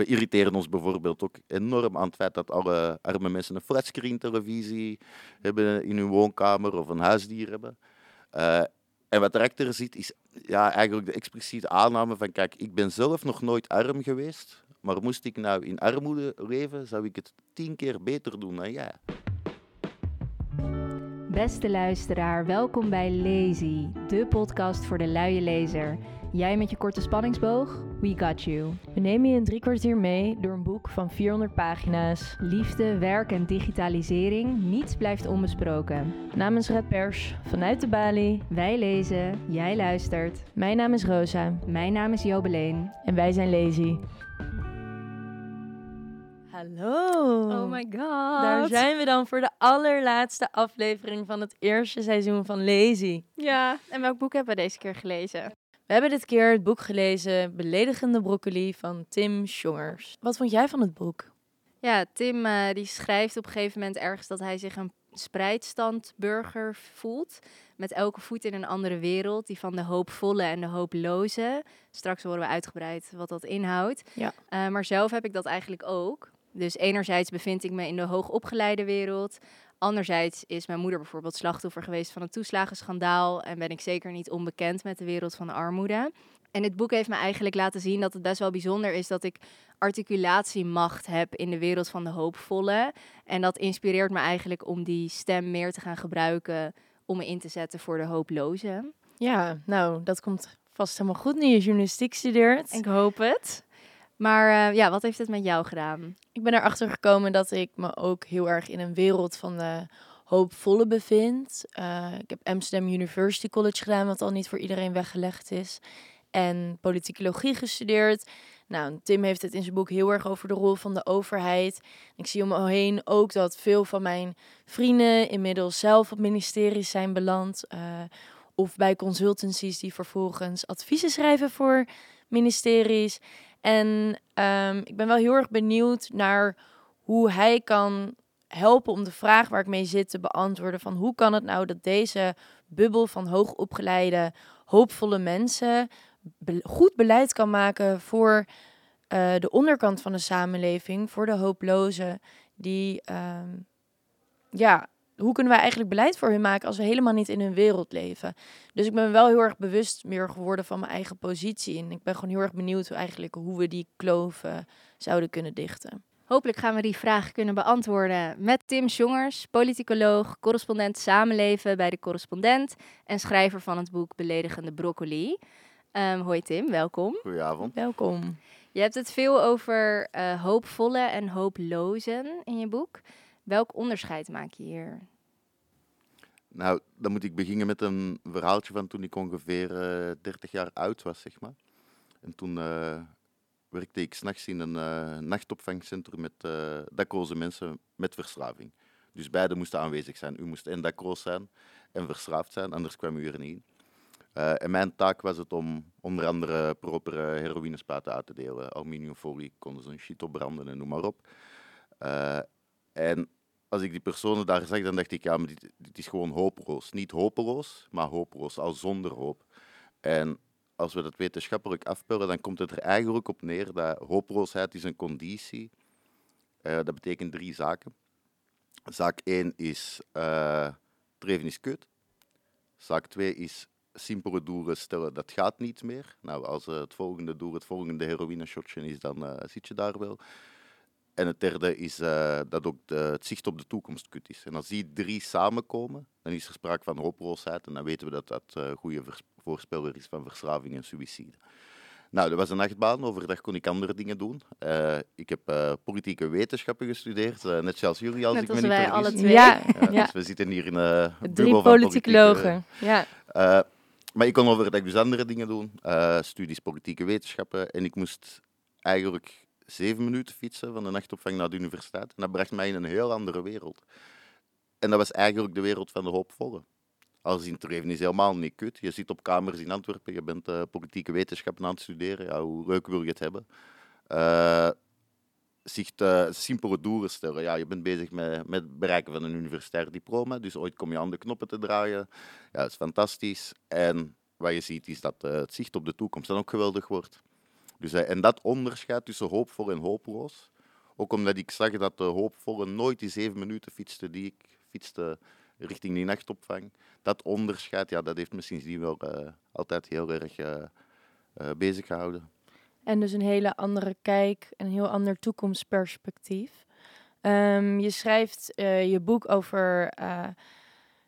we irriteren ons bijvoorbeeld ook enorm aan het feit dat alle arme mensen een flatscreen televisie hebben in hun woonkamer of een huisdier hebben. Uh, en wat erachter zit is ja, eigenlijk de expliciete aanname van kijk, ik ben zelf nog nooit arm geweest, maar moest ik nou in armoede leven, zou ik het tien keer beter doen dan jij. Beste luisteraar, welkom bij Lazy, de podcast voor de luie lezer. Jij met je korte spanningsboog? We got you. We nemen je in drie kwartier mee door een boek van 400 pagina's. Liefde, werk en digitalisering, niets blijft onbesproken. Namens Red Pers, vanuit de Bali. Wij lezen, jij luistert. Mijn naam is Rosa. Mijn naam is Jobeleen. En wij zijn Lazy. Hallo. Oh my god. Daar zijn we dan voor de allerlaatste aflevering van het eerste seizoen van Lazy. Ja, en welk boek hebben we deze keer gelezen? We hebben dit keer het boek gelezen Beledigende Broccoli van Tim Schongers. Wat vond jij van het boek? Ja, Tim uh, die schrijft op een gegeven moment ergens dat hij zich een spreidstandburger voelt. Met elke voet in een andere wereld. Die van de hoopvolle en de hooploze. Straks horen we uitgebreid wat dat inhoudt. Ja. Uh, maar zelf heb ik dat eigenlijk ook. Dus enerzijds bevind ik me in de hoogopgeleide wereld. Anderzijds is mijn moeder bijvoorbeeld slachtoffer geweest van een toeslagenschandaal en ben ik zeker niet onbekend met de wereld van de armoede. En dit boek heeft me eigenlijk laten zien dat het best wel bijzonder is dat ik articulatiemacht heb in de wereld van de hoopvolle. En dat inspireert me eigenlijk om die stem meer te gaan gebruiken om me in te zetten voor de hooplozen. Ja, nou, dat komt vast helemaal goed nu je journalistiek studeert. Ik hoop het. Maar uh, ja, wat heeft het met jou gedaan? Ik ben erachter gekomen dat ik me ook heel erg in een wereld van de hoopvolle bevind. Uh, ik heb Amsterdam University College gedaan, wat al niet voor iedereen weggelegd is. En politicologie gestudeerd. Nou, Tim heeft het in zijn boek heel erg over de rol van de overheid. Ik zie om me heen ook dat veel van mijn vrienden inmiddels zelf op ministeries zijn beland. Uh, of bij consultancies die vervolgens adviezen schrijven voor ministeries. En um, ik ben wel heel erg benieuwd naar hoe hij kan helpen om de vraag waar ik mee zit te beantwoorden. Van hoe kan het nou dat deze bubbel van hoogopgeleide, hoopvolle mensen goed beleid kan maken voor uh, de onderkant van de samenleving, voor de hooplozen, die um, ja, hoe kunnen wij eigenlijk beleid voor hun maken als we helemaal niet in hun wereld leven? Dus ik ben wel heel erg bewust meer geworden van mijn eigen positie. En ik ben gewoon heel erg benieuwd hoe, eigenlijk, hoe we die kloven zouden kunnen dichten. Hopelijk gaan we die vraag kunnen beantwoorden met Tim Jongers, politicoloog, correspondent samenleven bij de correspondent en schrijver van het boek Beledigende Broccoli. Um, hoi Tim, welkom. Goedenavond. Welkom. Je hebt het veel over uh, hoopvolle en hooplozen in je boek. Welk onderscheid maak je hier? Nou, dan moet ik beginnen met een verhaaltje van toen ik ongeveer uh, eh, 30 jaar oud was, zeg maar. En toen uh, werkte ik s'nachts in een uh, nachtopvangcentrum met dakloze mensen met verslaving. Dus beide moesten aanwezig zijn. U moest en dakloos zijn en verslaafd zijn, anders kwam u er niet in. en mijn taak was het om onder andere propere heroïnespuiten uit te delen. Aluminiumfolie konden ze een shit opbranden en noem maar op. en als ik die personen daar zag, dan dacht ik, ja, maar dit, dit is gewoon hopeloos. Niet hopeloos, maar hopeloos, al zonder hoop. En als we dat wetenschappelijk afpellen, dan komt het er eigenlijk op neer dat hopeloosheid is een conditie. Uh, dat betekent drie zaken. Zaak 1 is, uh, is kut. Zaak 2 is simpele doelen stellen, dat gaat niet meer. Nou, als uh, het volgende doel het volgende heroïne shotje is, dan zit je daar wel. En het derde is uh, dat ook de, het zicht op de toekomst kut is. En als die drie samenkomen, dan is er sprake van hopeloosheid. En dan weten we dat dat een uh, goede voorspeller is van verslaving en suïcide. Nou, dat was een nachtbaan. Overdag kon ik andere dingen doen. Uh, ik heb uh, politieke wetenschappen gestudeerd, uh, net zoals jullie, als net ik als me niet wij vergis. alle twee. Ja, ja. Dus we zitten hier in een Drie politicologen. Ja. maar ik kon overdag dus andere dingen doen. studies politieke wetenschappen. En ik moest eigenlijk zeven minuten fietsen van de nachtopvang naar de universiteit. En dat bracht mij in een heel andere wereld. En dat was eigenlijk de wereld van de hoopvolle. Als in is helemaal niet kut. Je zit op kamers in Antwerpen, je bent uh, politieke wetenschappen aan het studeren. Ja, hoe leuk wil je het hebben? Uh, zich simpele doelen stellen. Ja, je bent bezig met, met het bereiken van een universitair diploma, dus ooit kom je aan de knoppen te draaien. Ja, dat is fantastisch. En wat je ziet is dat het zicht op de toekomst dan ook geweldig wordt. Dus, eh, en dat onderscheid tussen hoopvol en hopeloos, ook omdat ik zag dat de hoopvolle nooit die zeven minuten fietste die ik fietste richting die nachtopvang. Dat onderscheid, ja, dat heeft me sindsdien wel uh, altijd heel erg uh, bezig gehouden. En dus een hele andere kijk, een heel ander toekomstperspectief. Um, je schrijft je boek over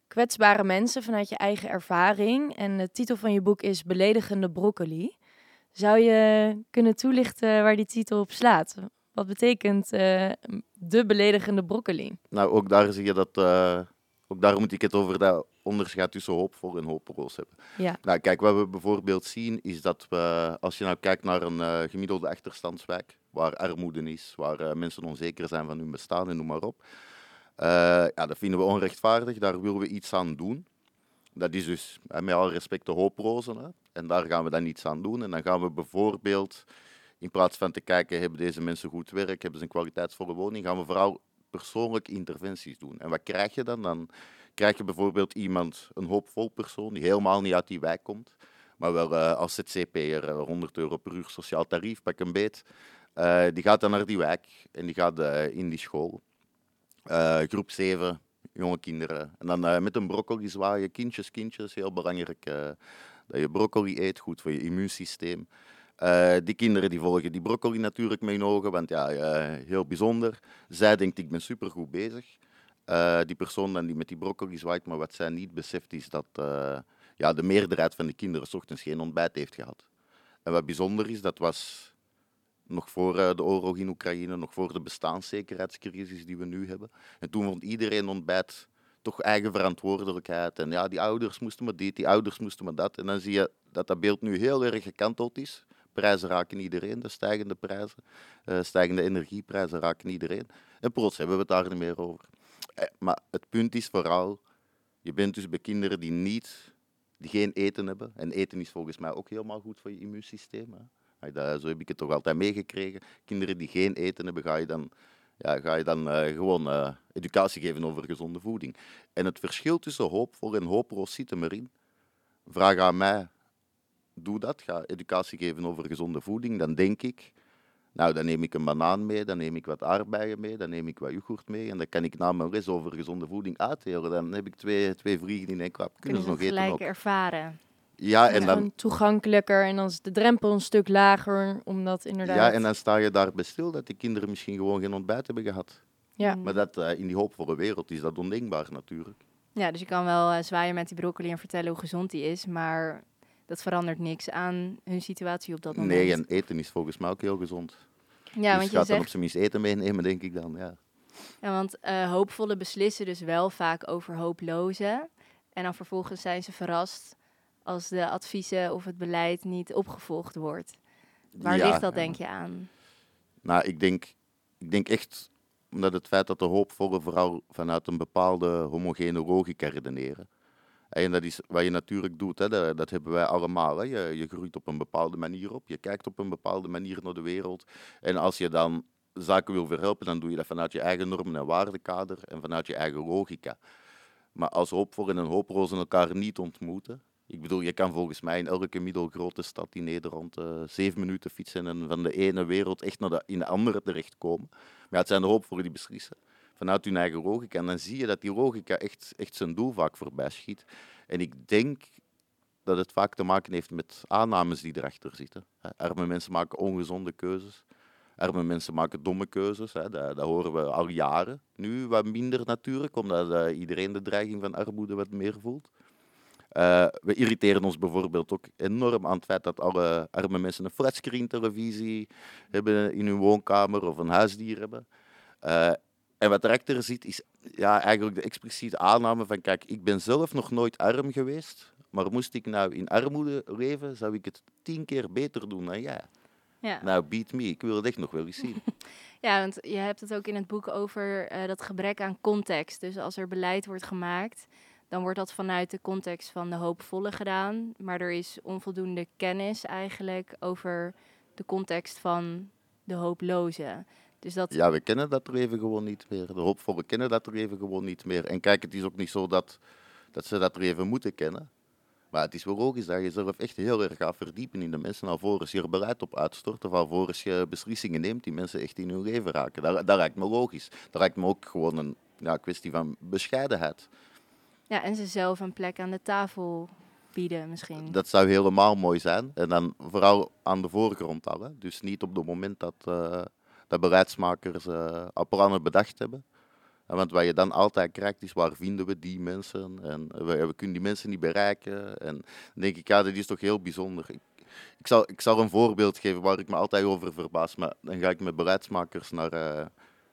kwetsbare mensen vanuit je eigen ervaring. En de titel van je boek is Beledigende broccoli. Zou je kunnen toelichten waar die titel op slaat? Wat betekent uh, de beledigende broccoli? Nou, ook daar zie je dat. Uh, ook daar moet ik het over dat onderscheid tussen hoopvol en hopeloos hebben. Ja. Nou, kijk, wat we bijvoorbeeld zien is dat we, als je nou kijkt naar een uh, gemiddelde achterstandswijk, waar armoede is, waar mensen onzeker zijn van hun bestaan en noem maar op. ja, dat vinden we onrechtvaardig, daar willen we iets aan doen. Dat is dus, met alle respect, de hooprozen. Hè? En daar gaan we dan iets aan doen. En dan gaan we bijvoorbeeld in plaats van te kijken, hebben deze mensen goed werk, hebben ze een kwaliteitsvolle woning, gaan we vooral persoonlijke interventies doen. En wat krijg je dan? Dan krijg je bijvoorbeeld iemand, een hoopvol persoon, die helemaal niet uit die wijk komt, maar wel uh, als ZZP'er, 100 euro per uur sociaal tarief, pak een beet. Uh, die gaat dan naar die wijk en die gaat uh, in die school. groep 7, jonge kinderen. En dan met een broccoli zwaaien, kindjes, kindjes, heel belangrijk dat je broccoli eet, goed voor je immuunsysteem. Uh, die kinderen die volgen die broccoli natuurlijk met hun ogen, want ja, heel bijzonder. Zij denkt, ik ben supergoed bezig. Die persoon dan die met die broccoli zwaait, maar wat zij niet beseft is dat ja, de meerderheid van de kinderen s ochtends geen ontbijt heeft gehad. En wat bijzonder is, dat was nog voor de oorlog in Oekraïne, nog voor de bestaanszekerheidscrisis die we nu hebben. En toen vond iedereen ontbijt toch eigen verantwoordelijkheid. En ja, die ouders moesten maar dit, die ouders moesten maar dat. En dan zie je dat dat beeld nu heel erg gekanteld is. Prijzen raken iedereen, de stijgende prijzen, uh, stijgende energieprijzen raken iedereen. En plots hebben we het daar niet meer over. Eh, maar het punt is vooral, je bent dus bij kinderen die niet, die geen eten hebben. En eten is volgens mij ook helemaal goed voor je immuunsysteem. Hè. Dat, zo heb ik het toch altijd meegekregen. Kinderen die geen eten hebben, ga je dan, ja, ga je dan uh, gewoon uh, educatie geven over gezonde voeding. En het verschil tussen hoopvol en hopeloos zit hem erin. Vraag aan mij doe dat, ga educatie geven over gezonde voeding, dan denk ik, nou, dan neem ik een banaan mee, dan neem ik wat aardbeien mee, dan neem ik wat yoghurt mee en dan kan ik na mijn les over gezonde voeding uitdelen. Dan heb ik twee, twee vliegen in één klap. Kunnen, ze nog gelijk ervaren. Ja, en dan... toegankelijker en dan is de drempel een stuk lager, omdat inderdaad... Ja, en dan sta je daar bij stil dat die kinderen misschien gewoon geen ontbijt hebben gehad. Ja. Maar dat, uh, in die hoopvolle wereld is dat ondenkbaar natuurlijk. Ja, dus je kan wel uh, zwaaien met die broccoli en vertellen hoe gezond die is, maar dat verandert niks aan hun situatie op dat moment. Nee, en eten is volgens mij ook heel gezond. Ja, dus want je gaat zegt... dan op zijn minst eten meenemen, denk ik dan. Ja, ja want uh, hoopvolle beslissen dus wel vaak over hooplozen. En dan vervolgens zijn ze verrast als de adviezen of het beleid niet opgevolgd wordt. Waar ja, ligt dat, denk je, aan? Nou, ik denk, ik denk echt omdat het feit dat de hoopvolle vooral vanuit een bepaalde homogene logica redeneren. En dat is wat je natuurlijk doet, hè, dat, dat hebben wij allemaal. Hè. Je, je groeit op een bepaalde manier op, je kijkt op een bepaalde manier naar de wereld. En als je dan zaken wil verhelpen, dan doe je dat vanuit je eigen normen en waardekader en vanuit je eigen logica. Maar als hoopvol en hooprozen elkaar niet ontmoeten, ik bedoel, je kan volgens mij in elke middelgrote stad in Nederland uh, zeven minuten fietsen en van de ene wereld echt naar de, in de andere terechtkomen. Maar het zijn de hoopvolle die beslissen vanuit hun eigen logica. En dan zie je dat die logica echt, echt zijn doel vaak voorbij schiet. En ik denk dat het vaak te maken heeft met aannames die erachter zitten. Arme mensen maken ongezonde keuzes. Arme mensen maken domme keuzes. Dat, dat horen we al jaren. Nu wat minder natuurlijk, omdat uh, iedereen de dreiging van armoede wat meer voelt. Uh, we irriteren ons bijvoorbeeld ook enorm aan het feit dat alle arme mensen een flatscreen televisie hebben in hun woonkamer of een huisdier hebben. Uh, en wat erachter zit, is ja, eigenlijk de expliciete aanname van, kijk, ik ben zelf nog nooit arm geweest, maar moest ik nou in armoede leven, zou ik het tien keer beter doen dan jij. Ja. Nou, beat me, ik wil het echt nog wel eens zien. ja, want je hebt het ook in het boek over uh, dat gebrek aan context. Dus als er beleid wordt gemaakt, dan wordt dat vanuit de context van de hoopvolle gedaan. Maar er is onvoldoende kennis eigenlijk over de context van de hooploze. Dus dat... Ja, we kennen dat er even gewoon niet meer. De hoopvolle kennen dat er even gewoon niet meer. En kijk, het is ook niet zo dat, dat ze dat er even moeten kennen. Maar het is wel logisch dat je jezelf echt heel erg gaat verdiepen in de mensen, alvorens je er beleid op uitstort of alvorens je beslissingen neemt die mensen echt in hun leven raken. Dat, dat lijkt me logisch. Dat lijkt me ook gewoon een ja, kwestie van bescheidenheid. Ja, en ze zelf een plek aan de tafel bieden misschien. Dat zou helemaal mooi zijn. En dan vooral aan de voorgrond al. Dus niet op het moment dat, uh, dat beleidsmakers uh, al plannen bedacht hebben. Want wat je dan altijd krijgt is waar vinden we die mensen en we, we kunnen die mensen niet bereiken. En dan denk ik, ja, dat is toch heel bijzonder. Ik, ik, zal, ik zal een voorbeeld geven waar ik me altijd over verbaas. Maar dan ga ik met beleidsmakers naar uh,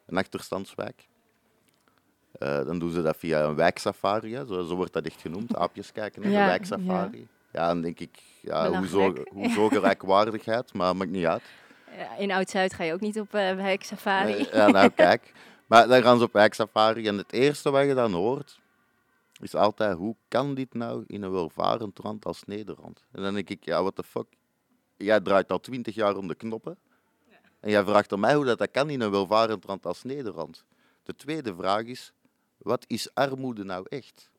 een achterstandswijk. Uh, dan doen ze dat via een wijksafari, zo, zo, wordt dat echt genoemd. Aapjes kijken naar ja, de wijksafari. Ja. ja, dan denk ik, ja, hoezo, hoezo gelijkwaardigheid, maar maakt niet uit. In Oud-Zuid ga je ook niet op uh, wijksafari. ja, nou kijk. Maar dan gaan ze op wijksafari en het eerste wat je dan hoort, is altijd hoe kan dit nou in een welvarend land als Nederland? En dan denk ik, ja, what the fuck. Jij draait al twintig jaar om de knoppen. En jij vraagt aan mij hoe dat, dat kan in een welvarend land als Nederland. De tweede vraag is, wat is armoede nou echt?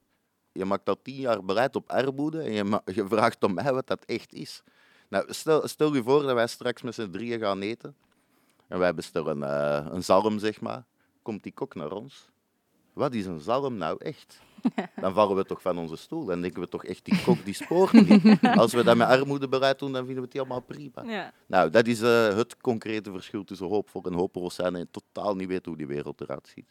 Je maakt al tien jaar bereid op armoede en je, je vraagt om mij wat dat echt is. Nou, stel, stel je voor dat wij straks met z'n drieën gaan eten. En wij bestellen uh, een zalm, zeg maar komt die kok naar ons. Wat is een zalm nou echt? Dan vallen we toch van onze stoel. Dan denken we toch echt, die kok die spoort niet. Als we dat met armoedebereid doen, dan vinden we het allemaal prima. Ja. Nou, dat is uh, het concrete verschil tussen hoopvol en hopeloos zijn en totaal niet weten hoe die wereld eruit ziet.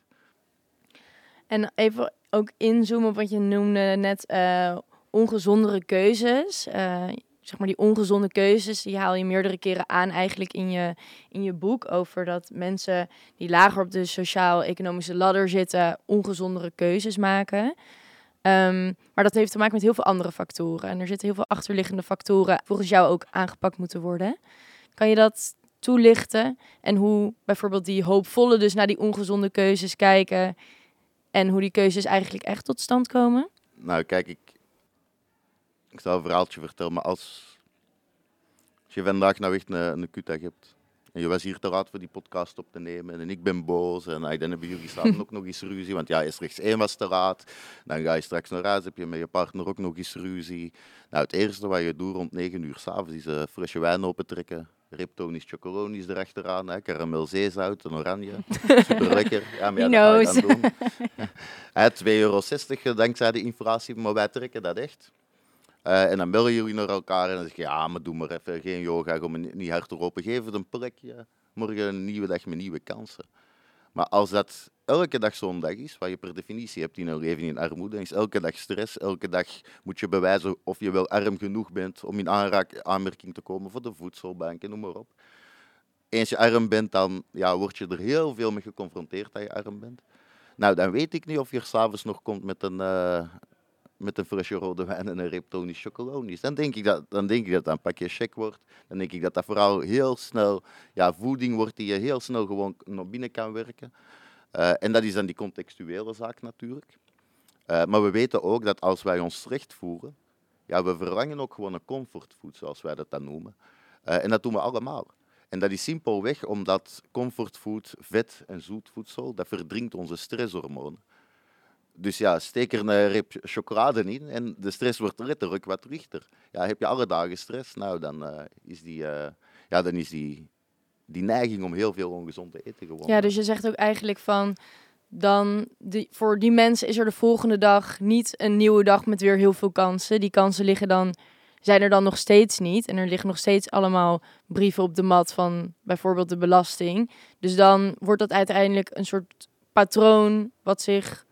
En even ook inzoomen op wat je noemde net, uh, ongezondere keuzes. Uh, zeg maar die ongezonde keuzes, die haal je meerdere keren aan eigenlijk in je, in je boek. Over dat mensen die lager op de sociaal-economische ladder zitten, ongezondere keuzes maken. Ehm, maar dat heeft te maken met heel veel andere factoren. En er zitten heel veel achterliggende factoren volgens jou ook aangepakt moeten worden. Kan je dat toelichten? En hoe bijvoorbeeld die hoopvolle dus naar die ongezonde keuzes kijken. En hoe die keuzes eigenlijk echt tot stand komen? Nou, kijk, ik, ik zal een verhaaltje vertellen, maar als, als je vandaag nou echt een, een kutdag hebt en je was hier te laat voor die podcast op te nemen en ik ben boos en dan hebben jullie samen ook nog eens ruzie, want ja, is rechts één was te laat, dan ga je straks naar huis, heb je met je partner ook nog eens ruzie. Nou, het eerste wat je doet rond 9 uur s'avonds is een flesje wijn opentrekken, Riptonisch chocolonies erachteraan, hè, karamel zeezout en oranje. Super lekker. Ja, maar ja, dat ga je dan doen. 2,60 euro dankzij de inflatie, maar wij trekken dat echt. Uh, en dan bellen jullie naar elkaar en dan zeg je, ja, maar doe maar even geen yoga, ga me niet hard erop. Geef het een plekje, morgen een nieuwe dag met nieuwe kansen. Maar als dat elke dag zo'n dag is, wat je per definitie hebt in een leven in armoede, is elke dag stress, elke dag moet je bewijzen of je wel arm genoeg bent om in aanmerking te komen voor de voedselbank en noem maar op. Eens je arm bent, dan ja, word je er heel veel mee geconfronteerd dat je arm bent. Nou, dan weet ik niet of je s'avonds nog komt met een, uh, met een frisse rode wijn en een reptonisch chocolonisch. Dan denk ik dat dan denk ik dat, dat een pakje check wordt. Dan denk ik dat dat vooral heel snel ja, voeding wordt die je heel snel gewoon naar binnen kan werken. Uh, en dat is dan die contextuele zaak natuurlijk. Uh, maar we weten ook dat als wij ons slecht voeren, ja, we verlangen ook gewoon een comfortfood, zoals wij dat dan noemen. Uh, en dat doen we allemaal. En dat is simpelweg omdat comfortfood, vet en zoet voedsel, dat verdrinkt onze stresshormonen. Dus ja, steek er een rip chocolade in en de stress wordt letterlijk wat lichter. Ja, heb je alle dagen stress, nou dan uh, is die, uh, ja, dan is die, die neiging om heel veel ongezond te eten gewoon. Ja, dus je zegt ook eigenlijk van, dan die, voor die mensen is er de volgende dag niet een nieuwe dag met weer heel veel kansen. Die kansen liggen dan, zijn er dan nog steeds niet. En er liggen nog steeds allemaal brieven op de mat van bijvoorbeeld de belasting. Dus dan wordt dat uiteindelijk een soort patroon wat zich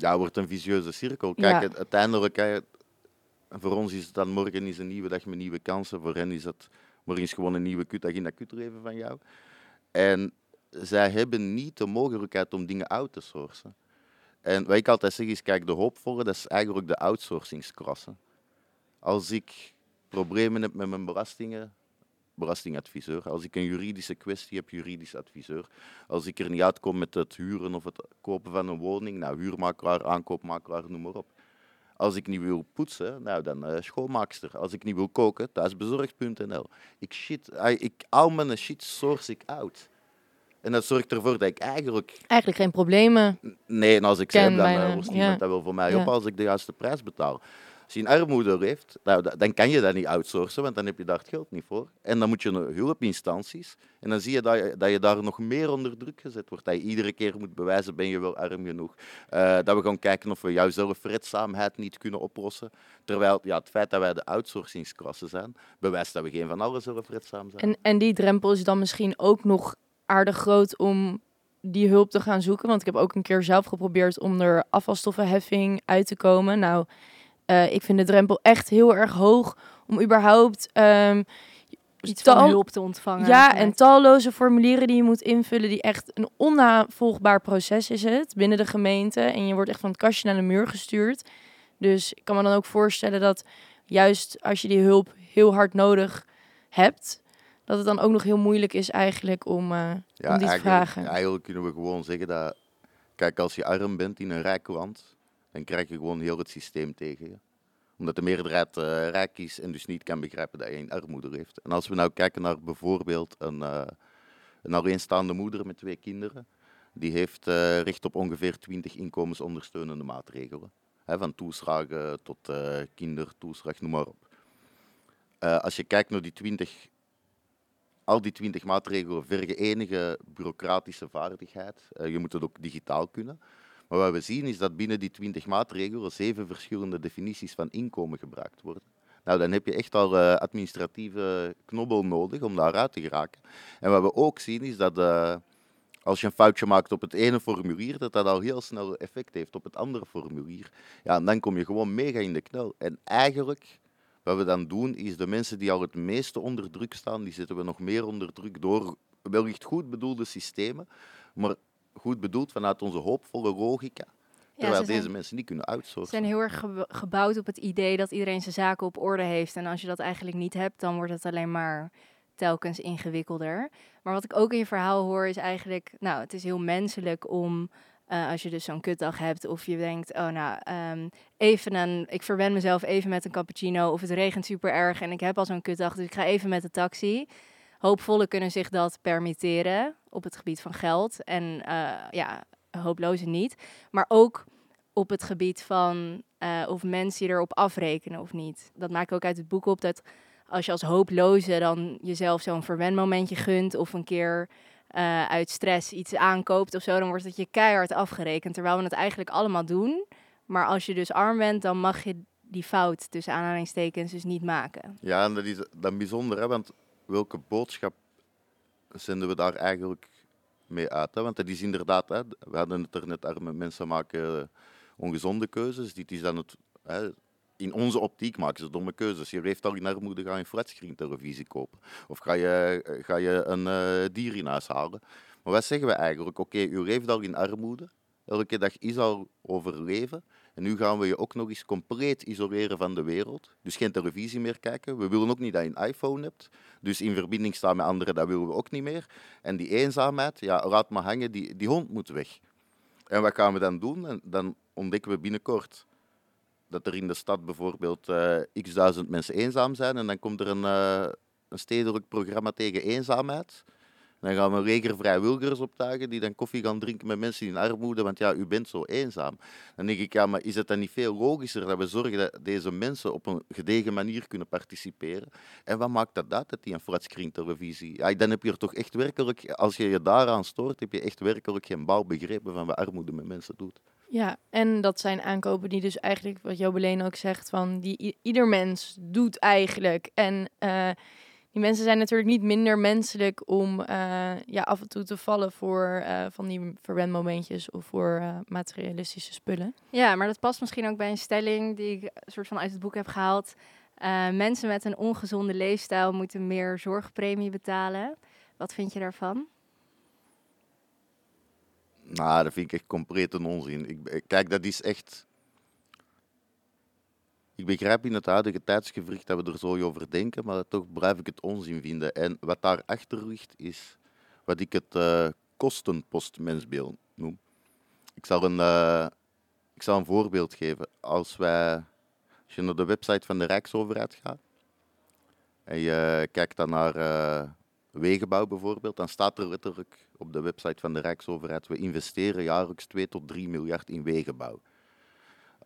ja, wordt een vicieuze cirkel. Kijk, uiteindelijk, voor ons is het dan morgen is een nieuwe dag met nieuwe kansen. Voor hen is het morgen is gewoon een nieuwe kutdag in dat kutleven van jou. En zij hebben niet de mogelijkheid om dingen uit te sourcen. En wat ik altijd zeg is, kijk, de hoopvolle, dat is eigenlijk de outsourcingsklasse. Als ik problemen heb met mijn belastingen, belastingadviseur. Als ik een juridische kwestie heb, juridisch adviseur. Als ik er niet uitkom met het huren of het kopen van een woning, nou, huurmakelaar, aankoopmakelaar, noem maar op. Als ik niet wil poetsen, nou dan uh, schoonmaakster. Als ik niet wil koken, thuisbezorgd.nl. Ik shit, ik al mijn shit source ik uit. En dat zorgt ervoor dat ik eigenlijk... Eigenlijk geen problemen Nee, en als ik zeg, dan uh, lost iemand dat wel voor mij op als ik de juiste prijs betaal. Als je een armoede heeft, nou, da- dan kan je dat niet outsourcen, want dan heb je daar het geld niet voor. En dan moet je naar hulpinstanties. En dan zie je dat, je dat je daar nog meer onder druk gezet wordt. Dat je iedere keer moet bewijzen, ben je wel arm genoeg. Eh, dat we gaan kijken of we jouw zelfredzaamheid niet kunnen oplossen. Terwijl ja, het feit dat wij de outsourcingsklasse zijn, bewijst dat we geen van allen zelfredzaam zijn. En, en die drempel is dan misschien ook nog aardig groot om die hulp te gaan zoeken. Want ik heb ook een keer zelf geprobeerd om er afvalstoffenheffing uit te komen. Nou, eh, ik vind de drempel echt heel erg hoog om überhaupt... ehm, Iets tal- van hulp te ontvangen. Ja, en talloze formulieren die je moet invullen, die echt een onnavolgbaar proces is het binnen de gemeente. En je wordt echt van het kastje naar de muur gestuurd. Dus ik kan me dan ook voorstellen dat juist als je die hulp heel hard nodig hebt, dat het dan ook nog heel moeilijk is eigenlijk om, eh, om die te vragen. eigenlijk kunnen we gewoon zeggen dat, kijk, als je arm bent in een rijk land, dan krijg je gewoon heel het systeem tegen je. Omdat de meerderheid eh, rijk is en dus niet kan begrijpen dat je een armoede heeft. En als we nou kijken naar bijvoorbeeld een, eh, een alleenstaande moeder met twee kinderen, die heeft eh, recht op ongeveer 20 inkomensondersteunende maatregelen. Van toeslagen tot eh, kindertoeslag, noem maar op. Eh, als je kijkt naar die 20 al die twintig maatregelen vergen enige bureaucratische vaardigheid. Eh, je moet het ook digitaal kunnen. Maar wat we zien is dat binnen die twintig maatregelen zeven verschillende definities van inkomen gebruikt worden. Nou, dan heb je echt al eh, administratieve knobbel nodig om daaruit te geraken. En wat we ook zien is dat eh, als je een foutje maakt op het ene formulier, dat dat al heel snel effect heeft op het andere formulier. Ja, en dan kom je gewoon mega in de knel. En eigenlijk wat we dan doen, is de mensen die al het meeste onder druk staan, die zetten we nog meer onder druk door wellicht goed bedoelde systemen, maar goed bedoeld vanuit onze hoopvolle logica. Ja, Terwijl ze zijn- deze mensen niet kunnen Ze outsourcen. zijn heel erg gebouwd op het idee dat iedereen zijn zaken op orde heeft. En als je dat eigenlijk niet hebt, dan wordt het alleen maar telkens ingewikkelder. Maar wat ik ook in je verhaal hoor is eigenlijk, nou, het is heel menselijk om, eh, als je dus zo'n kutdag hebt, of je denkt, oh nou, ehm, even een, ik verwen mezelf even met een cappuccino, of het regent super erg en ik heb al zo'n kutdag, dus ik ga even met de taxi. Hoopvollen kunnen zich dat permitteren op het gebied van geld en eh, ja, hooplozen niet. Maar ook op het gebied van eh, of mensen je erop afrekenen of niet. Dat maak ik ook uit het boek op dat als je als hooploze dan jezelf zo'n verwenmomentje gunt of een keer eh, uit stress iets aankoopt of zo, dan wordt het je keihard afgerekend. Terwijl we het eigenlijk allemaal doen. Maar als je dus arm bent, dan mag je die fout tussen aanhalingstekens dus niet maken. Ja, en dat is dan bijzonder, hè, want welke boodschap zenden we daar eigenlijk mee uit? Hè? Want dat is inderdaad, hè, we hadden het er net, arme mensen maken eh, ongezonde keuzes. Dit is dan het, hè, in onze optiek maken ze domme keuzes. Je leeft al in armoede, ga je een flatscreen televisie kopen. Of ga je, eh, ga je een eh, dier in huis halen. Maar wat zeggen we eigenlijk? Oké, u leeft al in armoede. Elke dag is al overleven. En nu gaan we je ook nog eens compleet isoleren van de wereld. Dus geen televisie meer kijken. We willen ook niet dat je een iPhone hebt. Dus in verbinding staan met anderen, dat willen we ook niet meer. En die eenzaamheid, ja, laat maar hangen, die, die hond moet weg. En wat gaan we dan doen? En dan ontdekken we binnenkort dat er in de stad bijvoorbeeld eh, x duizend mensen eenzaam zijn. En dan komt er een, eh, een stedelijk programma tegen eenzaamheid. Dan gaan we leger vrijwilligers optuigen die dan koffie gaan drinken met mensen in armoede, want ja, u bent zo eenzaam. Dan denk ik, ja, maar is het dan niet veel logischer dat we zorgen dat deze mensen op een gedegen manier kunnen participeren? En wat maakt dat uit, dat die een flatscreen televisie? Ja, dan heb je er toch echt werkelijk, als je je daaraan stoort, heb je echt werkelijk geen bouw begrepen van wat armoede met mensen doet. Ja, en dat zijn aankopen die dus eigenlijk, wat Jobeleen ook zegt, van die ieder mens doet eigenlijk. En eh, die mensen zijn natuurlijk niet minder menselijk om eh, ja, af en toe te vallen voor eh, van die verwenmomentjes of voor eh, materialistische spullen. Ja, maar dat past misschien ook bij een stelling die ik een soort van uit het boek heb gehaald. Eh, mensen met een ongezonde leefstijl moeten meer zorgpremie betalen. Wat vind je daarvan? Nou, dat vind ik echt compleet een onzin. Ik- kijk, dat is echt... Ik begrijp in het huidige tijdsgevricht dat we er zo over denken, maar toch blijf ik het onzin vinden. En wat daarachter ligt, is wat ik het eh kostenpostmensbeeld noem. Ik zal, een, eh, ik zal een voorbeeld geven. Als, wij, als je naar de website van de Rijksoverheid gaat en je kijkt dan naar eh, wegenbouw bijvoorbeeld, dan staat er letterlijk op de website van de Rijksoverheid, we investeren jaarlijks 2 tot 3 miljard in wegenbouw.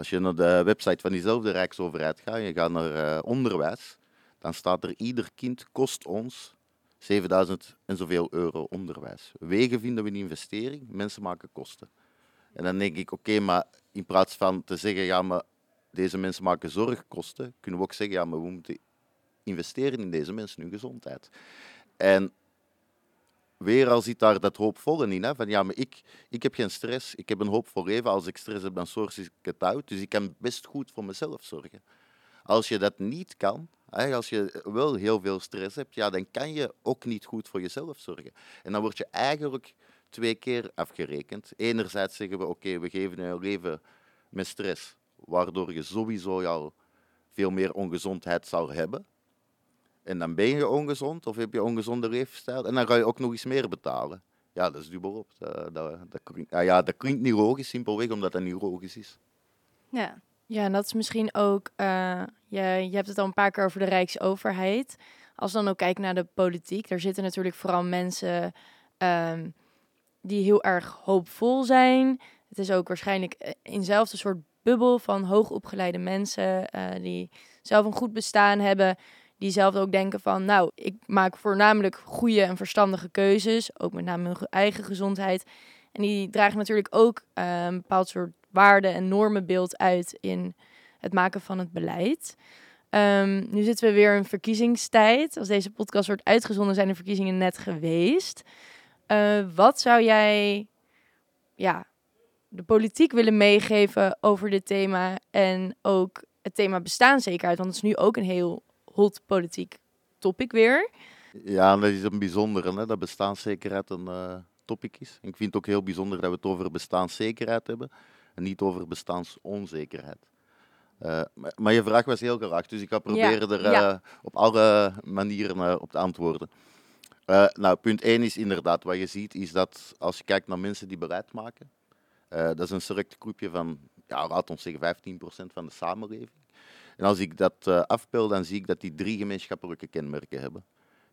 Als je naar de website van diezelfde Rijksoverheid gaat, je gaat naar eh, onderwijs, dan staat er ieder kind kost ons 7000 en zoveel euro onderwijs. Wegen vinden we een investering, mensen maken kosten. En dan denk ik, oké, maar in plaats van te zeggen, ja, maar deze mensen maken zorgkosten, kunnen we ook zeggen, ja, maar we moeten investeren in deze mensen, hun gezondheid. En weer al zit daar dat hoopvolle in, hè, van ja, maar ik, ik heb geen stress, ik heb een hoopvol leven, als ik stress heb, dan zorg ik het uit, dus ik kan best goed voor mezelf zorgen. Als je dat niet kan, als je wel heel veel stress hebt, ja, dan kan je ook niet goed voor jezelf zorgen. En dan word je eigenlijk twee keer afgerekend. Enerzijds zeggen we, oké, we geven je leven met stress, waardoor je sowieso al veel meer ongezondheid zou hebben. En dan ben je ongezond of heb je ongezonde leefstijl en dan ga je ook nog eens meer betalen. Ja, dat is dubbel op. Dat, dat, dat, klinkt, ah ja, dat klinkt niet logisch, simpelweg omdat dat niet logisch is. Ja, ja en dat is misschien ook, uh, je, je hebt het al een paar keer over de Rijksoverheid. Als we dan ook kijken naar de politiek, daar zitten natuurlijk vooral mensen um, die heel erg hoopvol zijn. Het is ook waarschijnlijk eh, eenzelfde soort bubbel van hoogopgeleide mensen uh, die zelf een goed bestaan hebben. Die zelf ook denken van, nou, ik maak voornamelijk goede en verstandige keuzes. Ook met name hun eigen gezondheid. En die dragen natuurlijk ook uh, een bepaald soort waarde- en normenbeeld uit in het maken van het beleid. Um, nu zitten we weer in verkiezingstijd. Als deze podcast wordt uitgezonden, zijn de verkiezingen net geweest. Uh, wat zou jij ja, de politiek willen meegeven over dit thema en ook het thema bestaanszekerheid? Want het is nu ook een heel hot politiek topic weer. Ja, dat is een bijzondere, hè, dat bestaanszekerheid een uh, topic is. Ik vind het ook heel bijzonder dat we het over bestaanszekerheid hebben en niet over bestaansonzekerheid. Uh, maar, maar, je vraag was heel graag, dus ik ga proberen er uh, op alle manieren op te antwoorden. nou, punt 1 is inderdaad, wat je ziet, is dat als je kijkt naar mensen die beleid maken, dat is een select groepje van, ja, laat ons zeggen, 15% van de samenleving. En als ik dat uh, afbeeld, dan zie ik dat die drie gemeenschappelijke kenmerken hebben.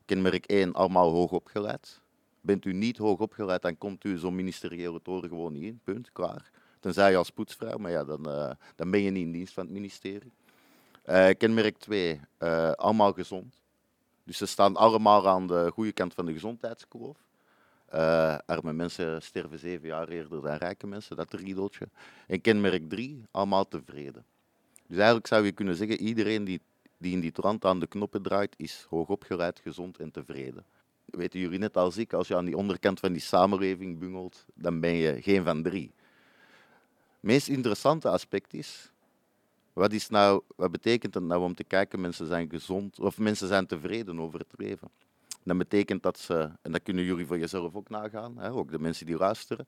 Kenmerk 1, allemaal hoog opgeleid. Bent u niet hoog opgeleid, dan komt u zo'n ministeriële toren gewoon niet in. Punt, klaar. Tenzij je als poetsvrouw, maar ja, dan, uh, dan ben je niet in dienst van het ministerie. Uh, kenmerk 2, allemaal gezond. Dus ze staan allemaal aan de goede kant van de gezondheidskloof. arme mensen sterven zeven jaar eerder dan rijke mensen, dat riedeltje. En kenmerk 3, allemaal tevreden. Dus eigenlijk zou je kunnen zeggen, iedereen die, die in die trant aan de knoppen draait, is hoogopgeleid, gezond en tevreden. Weten jullie net als ik, als je aan die onderkant van die samenleving bungelt, dan ben je geen van drie. Het meest interessante aspect is, wat, is nou, wat betekent het nou om te kijken, mensen zijn gezond, of mensen zijn tevreden over het leven? Dat betekent dat ze, en dat kunnen jullie voor jezelf ook nagaan, hè, ook de mensen die luisteren,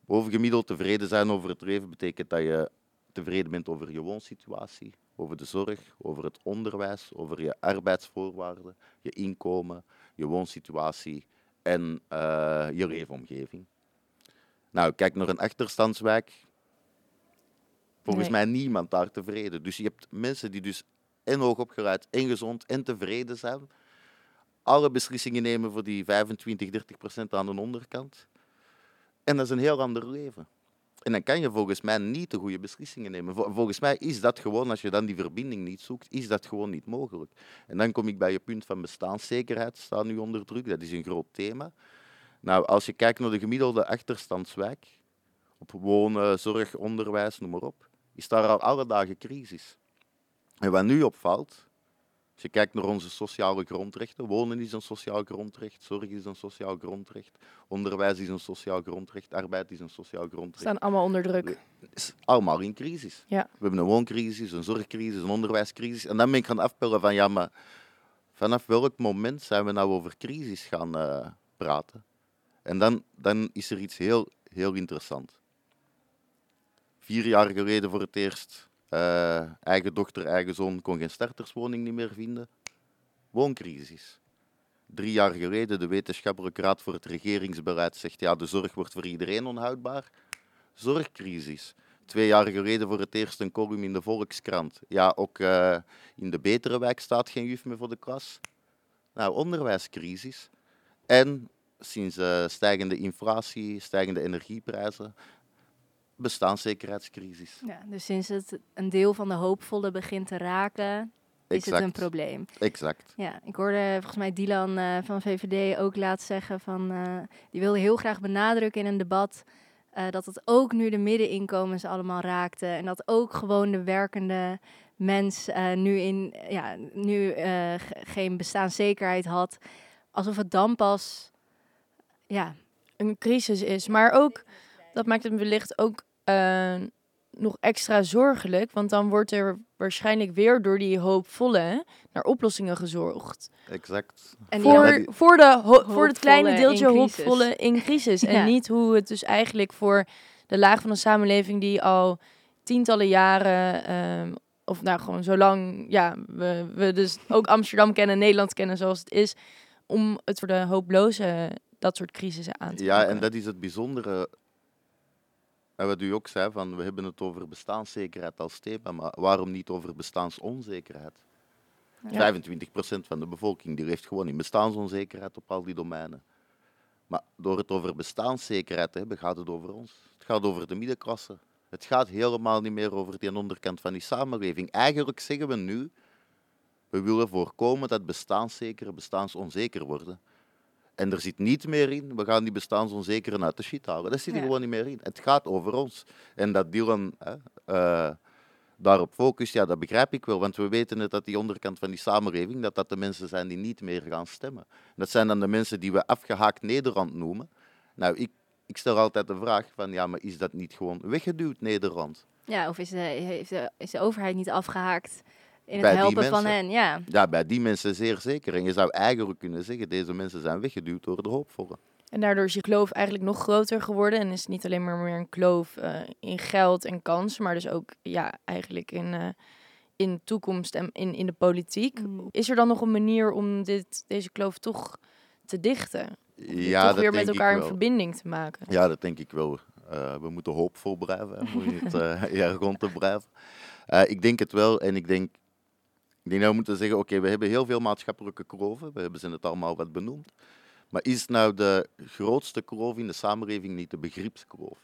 bovengemiddeld tevreden zijn over het leven betekent dat je tevreden bent over je woonsituatie, over de zorg, over het onderwijs, over je arbeidsvoorwaarden, je inkomen, je woonsituatie en uh, je leefomgeving. Nou, kijk naar een achterstandswijk. Volgens nee. mij niemand daar tevreden. Dus je hebt mensen die dus en hoogopgeleid en gezond en tevreden zijn. Alle beslissingen nemen voor die 25, 30 procent aan de onderkant. En dat is een heel ander leven. En dan kan je volgens mij niet de goede beslissingen nemen. Volgens mij is dat gewoon, als je dan die verbinding niet zoekt, is dat gewoon niet mogelijk. En dan kom ik bij je punt van bestaanszekerheid, staat nu onder druk. Dat is een groot thema. Nou, als je kijkt naar de gemiddelde achterstandswijk, op wonen, zorg, onderwijs, noem maar op, is daar al alle dagen crisis. En wat nu opvalt, als je kijkt naar onze sociale grondrechten, wonen is een sociaal grondrecht, zorg is een sociaal grondrecht, onderwijs is een sociaal grondrecht, arbeid is een sociaal grondrecht. Staan allemaal onder druk. Is allemaal in crisis. Ja. We hebben een wooncrisis, een zorgcrisis, een onderwijscrisis. En dan ben ik gaan afpellen van ja, maar vanaf welk moment zijn we nou over crisis gaan uh, praten? En dan, dan is er iets heel, heel interessants. Vier jaar geleden voor het eerst uh, eigen dochter, eigen zoon kon geen starterswoning niet meer vinden. Wooncrisis. Drie jaar geleden de wetenschappelijke raad voor het regeringsbeleid zegt ja, de zorg wordt voor iedereen onhoudbaar. Zorgcrisis. Twee jaar geleden voor het eerst een column in de Volkskrant. Ja, ook uh, in de betere wijk staat geen juf meer voor de klas. Nou, onderwijscrisis. En sinds uh, stijgende inflatie, stijgende energieprijzen, bestaanszekerheidscrisis. Ja, dus sinds het een deel van de hoopvolle begint te raken, is het een probleem. Exact. Ja, ik hoorde volgens mij Dylan uh, van VVD ook laat zeggen van, uh, die wilde heel graag benadrukken in een debat uh, dat het ook nu de middeninkomens allemaal raakte en dat ook gewoon de werkende mens nu, in, ja, nu geen bestaanszekerheid had, alsof het dan pas ja. een crisis is. Maar ook, dat maakt het wellicht ook nog extra zorgelijk, want dan wordt er waarschijnlijk weer door die hoopvolle naar oplossingen gezorgd. Exact. En voor, voor, de voor het kleine deeltje hoopvolle in crisis. En niet hoe het dus eigenlijk voor de laag van de samenleving die al tientallen jaren, ehm, of nou gewoon zolang ja, we, we dus ook Amsterdam kennen, Nederland kennen zoals het is, om het voor de hooploze dat soort crisissen aan te Ja, en dat is het bijzondere en wat u ook zei, van, we hebben het over bestaanszekerheid als thema, maar waarom niet over bestaansonzekerheid? Ja. 25% van de bevolking die heeft gewoon in bestaansonzekerheid op al die domeinen. Maar door het over bestaanszekerheid te hebben, gaat het over ons. Het gaat over de middenklasse. Het gaat helemaal niet meer over die onderkant van die samenleving. Eigenlijk zeggen we nu, we willen voorkomen dat bestaanszeker bestaansonzeker worden. En er zit niet meer in, we gaan die bestaansonzekeren uit de shit halen. Dat zit er gewoon niet meer in. Het gaat over ons. En dat Dylan hè, uh, daarop focust, ja, dat begrijp ik wel. Want we weten het dat die onderkant van die samenleving, dat dat de mensen zijn die niet meer gaan stemmen. Dat zijn dan de mensen die we afgehaakt Nederland noemen. Nou, ik, ik stel altijd de vraag van, ja, maar is dat niet gewoon weggeduwd, Nederland? Ja, of is de, heeft de, is de overheid niet afgehaakt in het helpen van hen, ja. Ja, bij die mensen zeer zeker. En je zou eigenlijk kunnen zeggen, deze mensen zijn weggeduwd door de hoopvolle. En daardoor is je kloof eigenlijk nog groter geworden. En is het niet alleen maar meer een kloof uh, in geld en kansen, maar dus ook ja, eigenlijk in, uh, in toekomst en in, in de politiek. Mm. Is er dan nog een manier om dit, deze kloof toch te dichten? Ja, toch weer met elkaar in verbinding te maken? Ja, dat denk ik wel. Uh, we moeten hoopvol blijven, moet je het jargon te blijven. ik denk het wel en ik denk dat we moeten zeggen, oké, we hebben heel veel maatschappelijke kroven, we hebben ze het allemaal wat benoemd. Maar is nou de grootste kroof in de samenleving niet de begripskroof?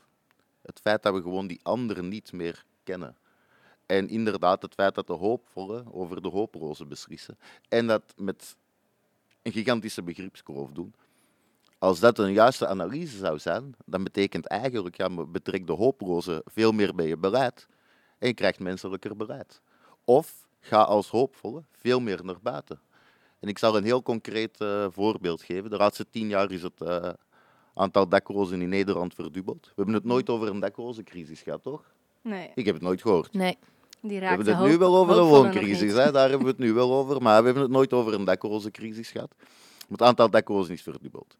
Het feit dat we gewoon die anderen niet meer kennen. En inderdaad, het feit dat de hoopvolle over de hooploze beslissen. En dat met een gigantische begripskroof doen. Als dat een juiste analyse zou zijn, dan betekent eigenlijk, ja, betrek de hooploze veel meer bij je beleid. En je krijgt menselijker beleid. Of ga als hoopvolle veel meer naar buiten. En ik zal een heel concreet uh, voorbeeld geven. De laatste tien jaar is het uh, aantal daklozen in Nederland verdubbeld. We hebben het nooit over een daklozencrisis gehad, toch? Nee. Ik heb het nooit gehoord. Nee. Die we hebben het nu wel over een wooncrisis, hè? daar hebben we het nu wel over. Maar we hebben het nooit over een daklozencrisis gehad. Het aantal daklozen is verdubbeld.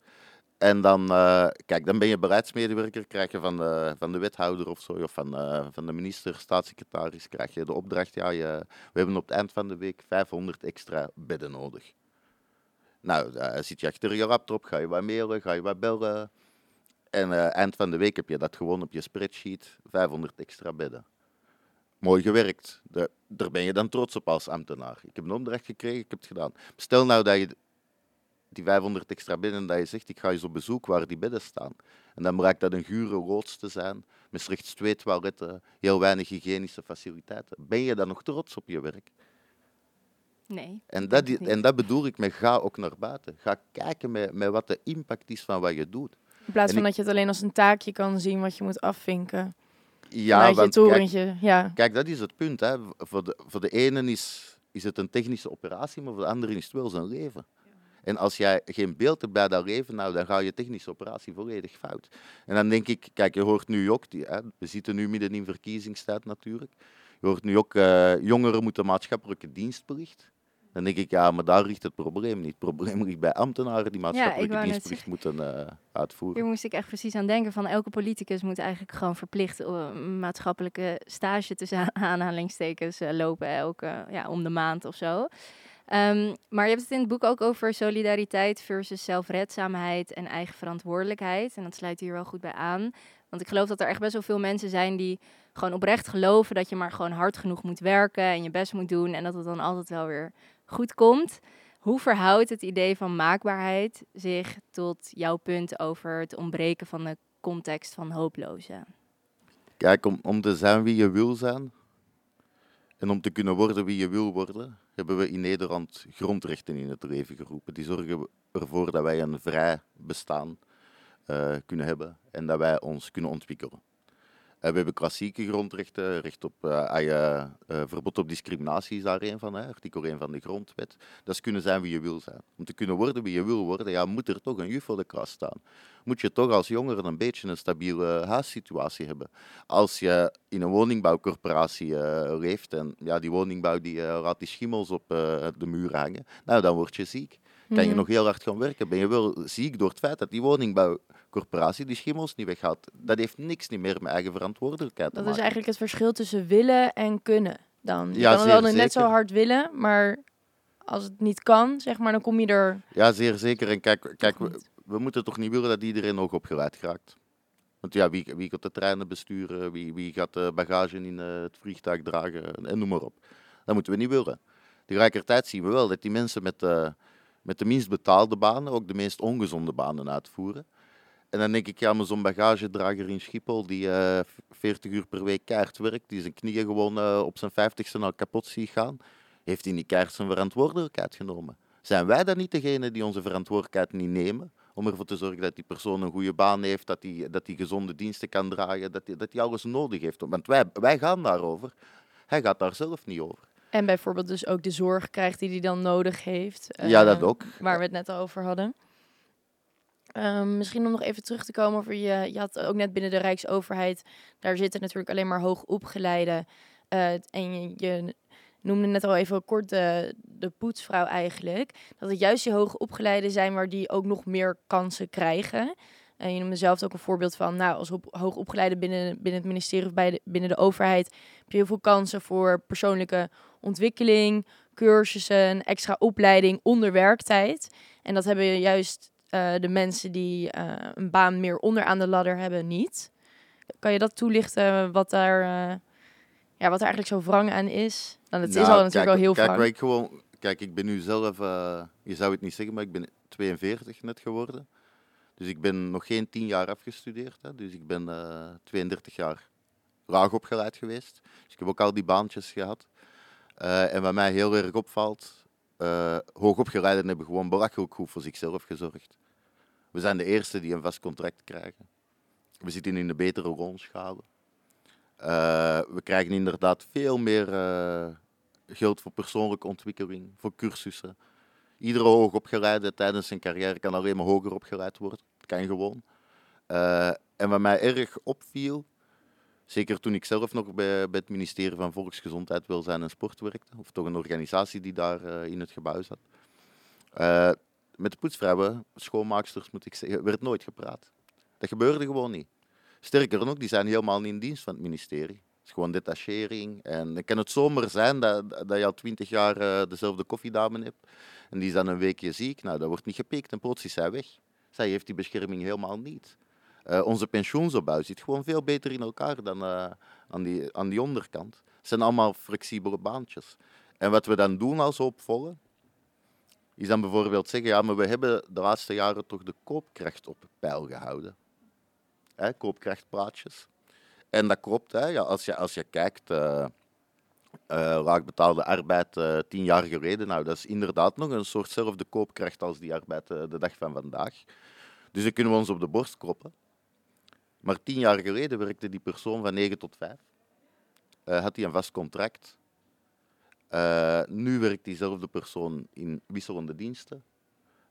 En dan, uh, kijk, dan ben je beleidsmedewerker, krijg je van de, van de wethouder of zo, of van, uh, van de minister, staatssecretaris, krijg je de opdracht, ja, je, we hebben op het eind van de week 500 extra bedden nodig. Nou, uh, zit je achter je laptop, ga je wat mailen, ga je wat bellen. En eind van de week heb je dat gewoon op je spreadsheet, 500 extra bedden. Mooi gewerkt. Daar ben je dan trots op als ambtenaar. Ik heb een opdracht gekregen, ik heb het gedaan. Stel nou dat je die 500 extra bedden, dat je zegt, ik ga eens op bezoek waar die bedden staan. En dan blijkt dat een gure loods te zijn, met slechts twee toiletten, heel weinig hygiënische faciliteiten. Ben je dan nog trots op je werk? Nee. En dat, en dat bedoel ik met ga ook naar buiten. Ga kijken met, met wat de impact is van wat je doet. In plaats van dat je het alleen als een taakje kan zien wat je moet afvinken. Ja, want, je torentje. Kijk, ja. kijk, dat is het punt. Hè. Voor, de, voor de ene is, is het een technische operatie, maar voor de andere is het wel zijn leven. En als jij geen beeld hebt bij dat leven, nou, dan ga je technische operatie volledig fout. En dan denk ik, kijk, je hoort nu ook, die, hè, we zitten nu midden in verkiezingstijd natuurlijk. Je hoort nu ook, uh, jongeren moeten maatschappelijke dienstplicht. Dan denk ik, ja, maar daar ligt het probleem niet. Het probleem ligt bij ambtenaren die maatschappelijke ja, dienstplicht moeten uh, uitvoeren. Hier moest ik echt precies aan denken van elke politicus moet eigenlijk gewoon verplicht uh, maatschappelijke stage tussen aanhalingstekens lopen elke, ja, om de maand of zo. Um, maar je hebt het in het boek ook over solidariteit versus zelfredzaamheid en eigen verantwoordelijkheid. En dat sluit hier wel goed bij aan. Want ik geloof dat er echt best wel veel mensen zijn die gewoon oprecht geloven dat je maar gewoon hard genoeg moet werken en je best moet doen en dat het dan altijd wel weer goed komt. Hoe verhoudt het idee van maakbaarheid zich tot jouw punt over het ontbreken van de context van hooplozen? Kijk, om, om te zijn wie je wil zijn en om te kunnen worden wie je wil worden, hebben we in Nederland grondrechten in het leven geroepen. Die zorgen ervoor dat wij een vrij bestaan uh, kunnen hebben en dat wij ons kunnen ontwikkelen. We hebben klassieke grondrechten, recht op uh, verbod op discriminatie is daar een van, hè, artikel 1 van de grondwet. Dat is kunnen zijn wie je wil zijn. Om te kunnen worden wie je wil worden, ja, moet er toch een juf voor de klas staan. Moet je toch als jongere een beetje een stabiele huissituatie hebben. Als je in een woningbouwcorporatie leeft en ja, die woningbouw die, laat die schimmels op de muur hangen, nou, dan word je ziek. Kan je mhm. nog heel hard gaan werken, ben je wel ziek door het feit dat die woningbouwcorporatie die schimmels niet weghaalt. Dat heeft niks niet meer met eigen verantwoordelijkheid te maken. Dat is eigenlijk het verschil tussen willen en kunnen dan. Je ja, kan wel net zo hard willen, maar als het niet kan, zeg maar, dan kom je er... Ja, zeer zeker. En kijk, kijk we, we, moeten toch niet willen dat iedereen ook opgeleid raakt. Want ja, wie, wie gaat de treinen besturen, wie, wie gaat de bagage in uh, het vliegtuig dragen en noem maar op. Dat moeten we niet willen. Tegelijkertijd zien we wel dat die mensen met... Uh, met de minst betaalde banen ook de meest ongezonde banen uitvoeren. En dan denk ik, ja, maar zo'n bagagedrager in Schiphol die uh, eh, 40 uur per week kaart werkt, die zijn knieën gewoon uh, op zijn 50ste al kapot ziet gaan, heeft hij niet kaart zijn verantwoordelijkheid genomen. Zijn wij dan niet degene die onze verantwoordelijkheid niet nemen? Om ervoor te zorgen dat die persoon een goede baan heeft, dat hij dat die gezonde diensten kan dragen, dat hij dat die alles nodig heeft. Want wij, wij gaan daarover. Hij gaat daar zelf niet over. En bijvoorbeeld dus ook de zorg krijgt die hij dan nodig heeft. ja, dat ehm, ook. Waar we het net over hadden. Um, misschien om nog even terug te komen over je, je had ook net binnen de Rijksoverheid, daar zitten natuurlijk alleen maar hoogopgeleide. Uh, en je, je, noemde net al even kort de, de poetsvrouw eigenlijk. Dat het juist die hoogopgeleide zijn waar die ook nog meer kansen krijgen. En je noemde zelf ook een voorbeeld van, nou, als op, hoogopgeleide binnen, binnen het ministerie of bij de, binnen de overheid heb je heel veel kansen voor persoonlijke ontwikkeling, cursussen, extra opleiding onder werktijd. En dat hebben juist uh, de mensen die uh, een baan meer onder aan de ladder hebben niet. Kan je dat toelichten wat daar, uh, ja, wat er eigenlijk zo wrang aan is? Dan het nou, is al natuurlijk kijk, wel heel kijk, wrang. Ik gewoon, kijk, ik ben nu zelf, je zou het niet zeggen, maar ik ben 42 net geworden. Dus ik ben nog geen 10 jaar afgestudeerd. Hè. Dus ik ben 32 jaar laag opgeleid geweest. Dus ik heb ook al die baantjes gehad. Uh, en wat mij heel erg opvalt, uh, hoogopgeleiden hebben gewoon belachelijk goed voor zichzelf gezorgd. We zijn de eerste die een vast contract krijgen. We zitten in een betere loonschade. Uh, we krijgen inderdaad veel meer geld voor persoonlijke ontwikkeling, voor cursussen. Iedere hoogopgeleide tijdens zijn carrière kan alleen maar hoger opgeleid worden. Dat kan gewoon. en wat mij erg opviel, Zeker toen ik zelf nog bij, het ministerie van Volksgezondheid, Welzijn en Sport werkte, of toch een organisatie die daar uh, in het gebouw zat. Uh, met de poetsvrouwen, schoonmaaksters moet ik zeggen, werd nooit gepraat. Dat gebeurde gewoon niet. Sterker nog, die zijn helemaal niet in dienst van het ministerie. Het is gewoon detachering. En dan kan het zomaar zijn dat, dat je al twintig jaar uh, dezelfde koffiedame hebt. En die is dan een weekje ziek. Nou, dat wordt niet gepikt en plots is zij weg. Zij heeft die bescherming helemaal niet. Uh, onze pensioensopbouw zit gewoon veel beter in elkaar dan uh, aan, die, aan die onderkant. Het zijn allemaal flexibele baantjes. En wat we dan doen als opvolgen, is dan bijvoorbeeld zeggen, ja, maar we hebben de laatste jaren toch de koopkracht op peil gehouden. Hè, koopkrachtpraatjes. En dat klopt, hè. Ja, als, je, als je kijkt, uh, uh, laagbetaalde arbeid tien jaar geleden, nou, dat is inderdaad nog een soortzelfde koopkracht als die arbeid de dag van vandaag. Dus dan kunnen we ons op de borst kloppen. Maar tien jaar geleden werkte die persoon van 9 tot 5. Uh, eh, had hij een vast contract. Uh, nu werkt diezelfde persoon in wisselende diensten.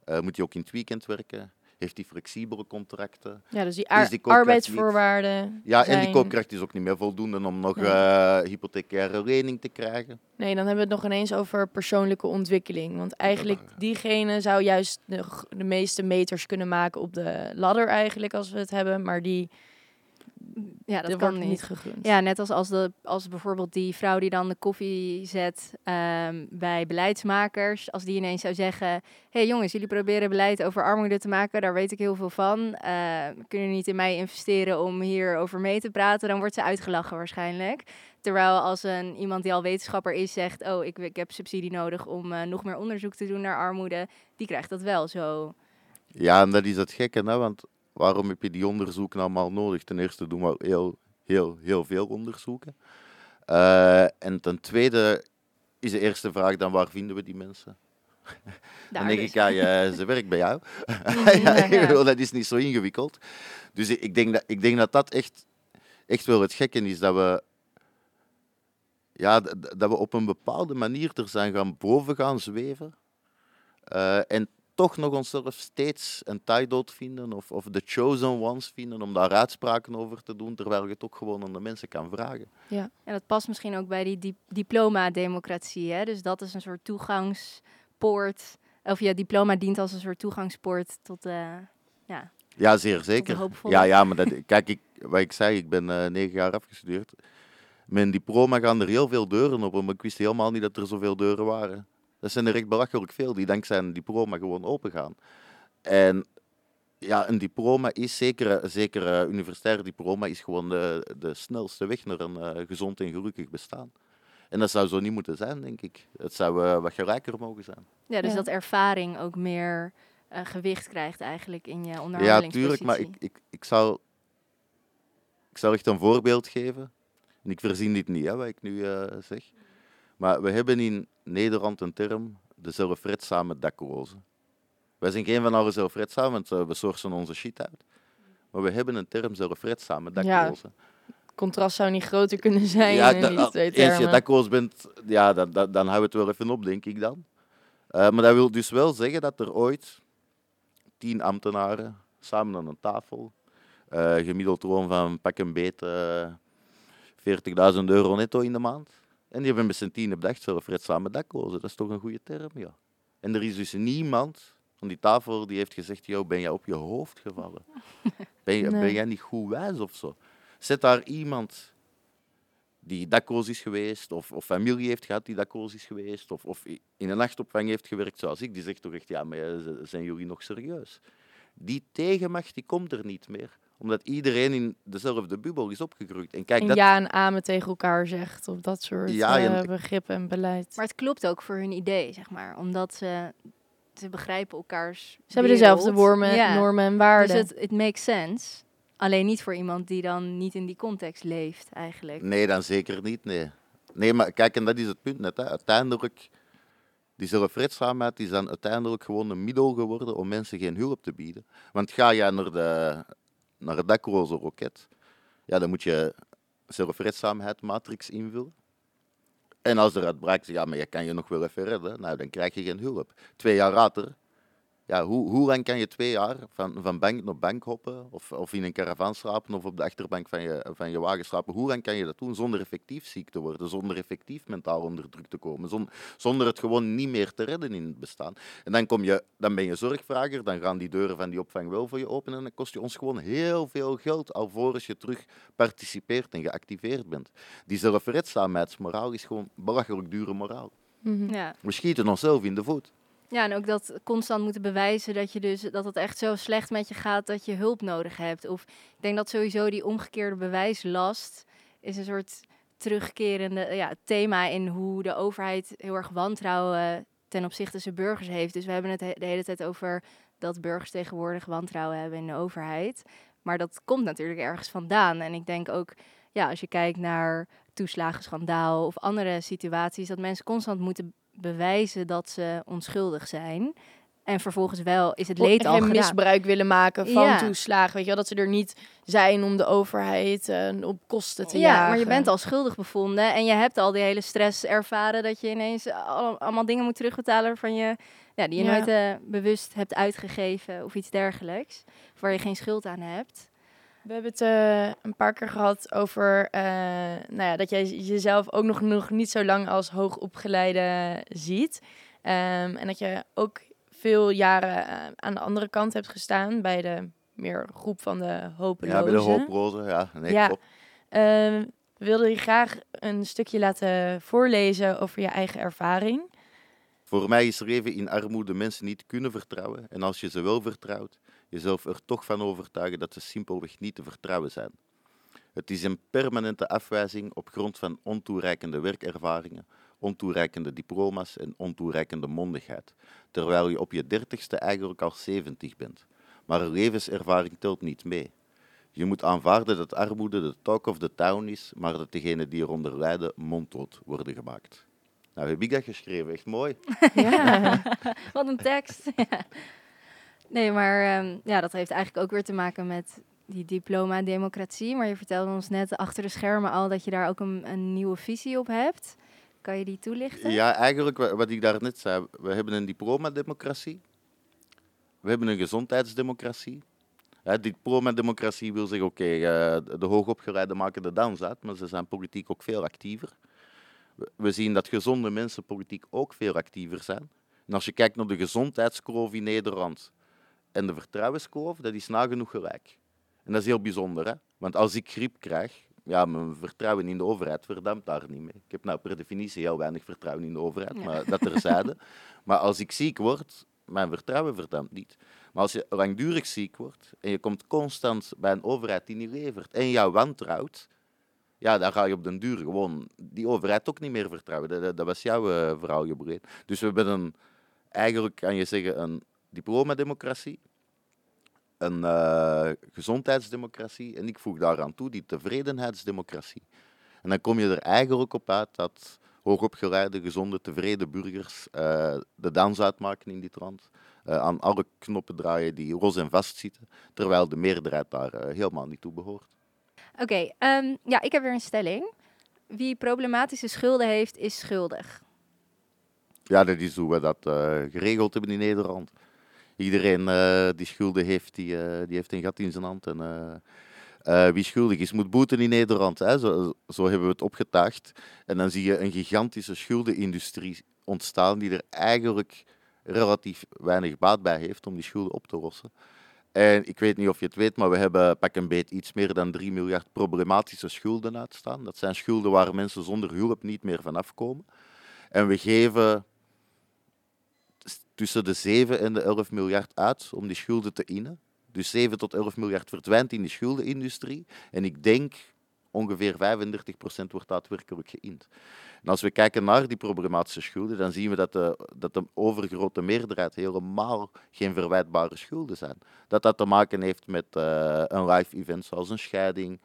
Uh, moet hij ook in het weekend werken. Heeft hij flexibele contracten. Ja, dus die, ar die arbeidsvoorwaarden. Ja, en die koopkracht is ook niet meer voldoende om nog nee. hypothecaire lening te krijgen. Nee, dan hebben we het nog ineens over persoonlijke ontwikkeling. Want eigenlijk diegene zou juist de, de meeste meters kunnen maken op de ladder eigenlijk, als we het hebben. Maar die ja, dat kan niet. gegund. Ja, net als, als, de, als bijvoorbeeld die vrouw die dan de koffie zet um, bij beleidsmakers. Als die ineens zou zeggen: Hé hey jongens, jullie proberen beleid over armoede te maken, daar weet ik heel veel van. Uh, kunnen niet in mij investeren om hierover mee te praten? Dan wordt ze uitgelachen waarschijnlijk. Terwijl als een, iemand die al wetenschapper is zegt: Oh, ik, ik heb subsidie nodig om uh, nog meer onderzoek te doen naar armoede, die krijgt dat wel zo. Ja, en dat is het gekke, hè? want waarom heb je die onderzoeken allemaal nodig? Ten eerste doen we heel heel, heel veel onderzoeken. Uh, en ten tweede is de eerste vraag dan waar vinden we die mensen? dan denk dus. ik, ja, ja, ze werkt bij jou. ja, ja. dat is niet zo ingewikkeld. Dus ik denk dat ik denk dat, dat echt, echt wel het gekke is, dat we, ja, dat we op een bepaalde manier er zijn gaan boven gaan zweven. Uh, en toch nog onszelf steeds een tie-dot vinden of, of de chosen ones vinden om daar uitspraken over te doen, terwijl je het ook gewoon aan de mensen kan vragen. Ja, en dat past misschien ook bij die diploma-democratie. Dus dat is een soort toegangspoort, of ja, diploma dient als een soort toegangspoort tot, uh, ja... Ja, zeer zeker. Ja, ja, maar dat, kijk, ik, wat ik zei, ik ben uh, negen jaar afgestudeerd. Mijn diploma gaan er heel veel deuren op, maar ik wist helemaal niet dat er zoveel deuren waren. Dat zijn er echt belachelijk veel die dankzij een diploma gewoon open gaan. En ja, een diploma is zeker, zeker een universitair diploma, is gewoon de, de snelste weg naar een uh, gezond en gelukkig bestaan. En dat zou zo niet moeten zijn, denk ik. Het zou uh, wat gelijker mogen zijn. Ja, dus dat ervaring ook meer uh, gewicht krijgt eigenlijk in je onderhandelingspositie. Ja, tuurlijk, maar ik, ik, ik, zou, ik zou echt een voorbeeld geven. En ik verzin dit niet, hè, wat ik nu zeg. Maar we hebben in Nederland een term, de zelfredzame daklozen. Wij zijn geen van alle zelfredzaam, want we sourcen onze shit uit. Maar we hebben een term zelfredzame daklozen. Ja, contrast zou niet groter kunnen zijn ja, in die twee Als je dakloos bent, ja, dan, dan, dan hou het wel even op, denk ik dan. Uh, maar dat wil dus wel zeggen dat er ooit tien ambtenaren samen aan een tafel, uh, gemiddeld loon van pak een beet uh, eh, 40.000 euro netto in de maand, en die hebben met z'n tien bedacht, zelfredzame daklozen. Dat is toch een goede term, ja. En er is dus niemand van die tafel die heeft gezegd, jou ben jij op je hoofd gevallen? Ben, je, ben jij niet goed wijs of zo? Zet daar iemand die dakloos is geweest, of, of familie heeft gehad die dakloos is geweest, of, of in een nachtopvang heeft gewerkt zoals ik, die zegt toch echt, ja, maar zijn jullie nog serieus? Die tegenmacht die komt er niet meer omdat iedereen in dezelfde bubbel is opgegroeid. En kijk, dat... ja en amen tegen elkaar zegt op dat soort ja, uh, begrip en beleid. Maar het klopt ook voor hun idee, zeg maar. Omdat ze, ze begrijpen elkaars Ze hebben dezelfde wormen, normen en waarden. Dus het it makes sense. Alleen niet voor iemand die dan niet in die context leeft, eigenlijk. Nee, dan zeker niet, nee. Nee, maar kijk, en dat is het punt net. Hè. Uiteindelijk, die zelfredzaamheid is dan uiteindelijk gewoon een middel geworden om mensen geen hulp te bieden. Want ga jij naar de, naar het dakloze roket, ja, dan moet je zelfredzaamheid matrix invullen. En als er uitbraakt, ja, maar je kan je nog wel even redden, nou, dan krijg je geen hulp. Twee jaar later ja, hoe, hoe lang kan je twee jaar van, van bank naar bank hoppen, of, of in een caravan slapen, of op de achterbank van je, van je wagen slapen? Hoe lang kan je dat doen zonder effectief ziek te worden, zonder effectief mentaal onder druk te komen, zonder, zonder het gewoon niet meer te redden in het bestaan? En dan, kom je, dan ben je zorgvrager, dan gaan die deuren van die opvang wel voor je open en dan kost je ons gewoon heel veel geld alvorens je terug participeert en geactiveerd bent. Die zelfredzaamheidsmoraal is gewoon belachelijk dure moraal. Mhm. ja. We schieten onszelf in de voet. Ja, en ook dat constant moeten bewijzen dat, je dus, dat het echt zo slecht met je gaat dat je hulp nodig hebt. Of ik denk dat sowieso die omgekeerde bewijslast is een soort terugkerende ja, thema in hoe de overheid heel erg wantrouwen ten opzichte van zijn burgers heeft. Dus we hebben het de hele tijd over dat burgers tegenwoordig wantrouwen hebben in de overheid. Maar dat komt natuurlijk ergens vandaan. En ik denk ook, ja, als je kijkt naar toeslagenschandaal of andere situaties, dat mensen constant moeten bewijzen dat ze onschuldig zijn. En vervolgens wel is het leed al misbruik willen maken van toeslagen. Weet je wel, dat ze er niet zijn om de overheid uh, op kosten te ja, jagen. Ja, maar je bent al schuldig bevonden. En je hebt al die hele stress ervaren dat je ineens allemaal dingen moet terugbetalen van je... Ja, die je nooit uh, bewust hebt uitgegeven of iets dergelijks. Waar je geen schuld aan hebt. We hebben het uh, een paar keer gehad over uh, nou ja, dat jij jezelf ook nog, nog niet zo lang als hoogopgeleide ziet. Um, en dat je ook veel jaren uh, aan de andere kant hebt gestaan bij de meer groep van de hopelozen. Ja, bij de hopelozen, ja. Nee, ja. We wilden je graag een stukje laten voorlezen over je eigen ervaring. Voor mij is leven in armoede mensen niet kunnen vertrouwen. En als je ze wel vertrouwt, jezelf er toch van overtuigen dat ze simpelweg niet te vertrouwen zijn. Het is een permanente afwijzing op grond van ontoereikende werkervaringen, ontoereikende diploma's en ontoereikende mondigheid, terwijl je op je dertigste eigenlijk al 70 bent. Maar levenservaring telt niet mee. Je moet aanvaarden dat armoede de talk of the town is, maar dat degenen die eronder lijden monddood worden gemaakt. Nou, heb ik dat geschreven? Echt mooi. Ja. Wat een tekst. Ja. Nee, maar ehm, ja, dat heeft eigenlijk ook weer te maken met die diploma democratie. Maar je vertelde ons net achter de schermen al dat je daar ook een, een nieuwe visie op hebt. Kan je die toelichten? Ja, eigenlijk wa- wat ik daarnet zei. We hebben een diploma-democratie. We hebben een gezondheidsdemocratie. Hè, diploma-democratie wil zeggen, oké, eh, de hoogopgeleiden maken de dans uit, maar ze zijn politiek ook veel actiever. We- zien dat gezonde mensen politiek ook veel actiever zijn. En als je kijkt naar de gezondheidskloof in Nederland en de vertrouwenskloof, dat is nagenoeg gelijk. En dat is heel bijzonder, hè? want als ik griep krijg, ja, mijn vertrouwen in de overheid verdampt daar niet mee. Ik heb nou per definitie heel weinig vertrouwen in de overheid, Ja. maar dat terzijde. maar als ik ziek word, mijn vertrouwen verdampt niet. Maar als je langdurig ziek wordt en je komt constant bij een overheid die niet levert en jou wantrouwt, ja, dan ga je op den duur gewoon die overheid ook niet meer vertrouwen. Dat, was jouw eh, verhaal, Jobreen. Dus we hebben een, eigenlijk kan je zeggen, een diploma-democratie, een eh, gezondheidsdemocratie en ik voeg daaraan toe die tevredenheidsdemocratie. En dan kom je er eigenlijk op uit dat hoogopgeleide, gezonde, tevreden burgers eh, de dans uitmaken in dit land. eh, aan alle knoppen draaien die los en vast zitten, terwijl de meerderheid daar helemaal niet toe behoort. Oké, ehm, ja, ik heb weer een stelling. Wie problematische schulden heeft, is schuldig. Ja, dat is hoe we dat geregeld hebben in Nederland. Iedereen eh, die schulden heeft, die, eh, die heeft een gat in zijn hand. En eh, wie schuldig is, moet boeten in Nederland. Hè. Zo, zo hebben we het opgetuigd. En dan zie je een gigantische schuldenindustrie ontstaan die er eigenlijk relatief weinig baat bij heeft om die schulden op te lossen. En ik weet niet of je het weet, maar we hebben pak een beet iets meer dan 3 miljard problematische schulden uitstaan. Dat zijn schulden waar mensen zonder hulp niet meer vanaf komen. En we geven tussen de 7 en de 11 miljard uit om die schulden te innen. Dus 7 tot 11 miljard verdwijnt in die schuldenindustrie. En ik denk ongeveer 35% wordt daadwerkelijk geïnd. En als we kijken naar die problematische schulden, dan zien we dat de, dat de overgrote meerderheid helemaal geen verwijtbare schulden zijn. Dat dat te maken heeft met eh, een live event zoals een scheiding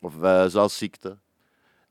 of eh, zoals ziekte.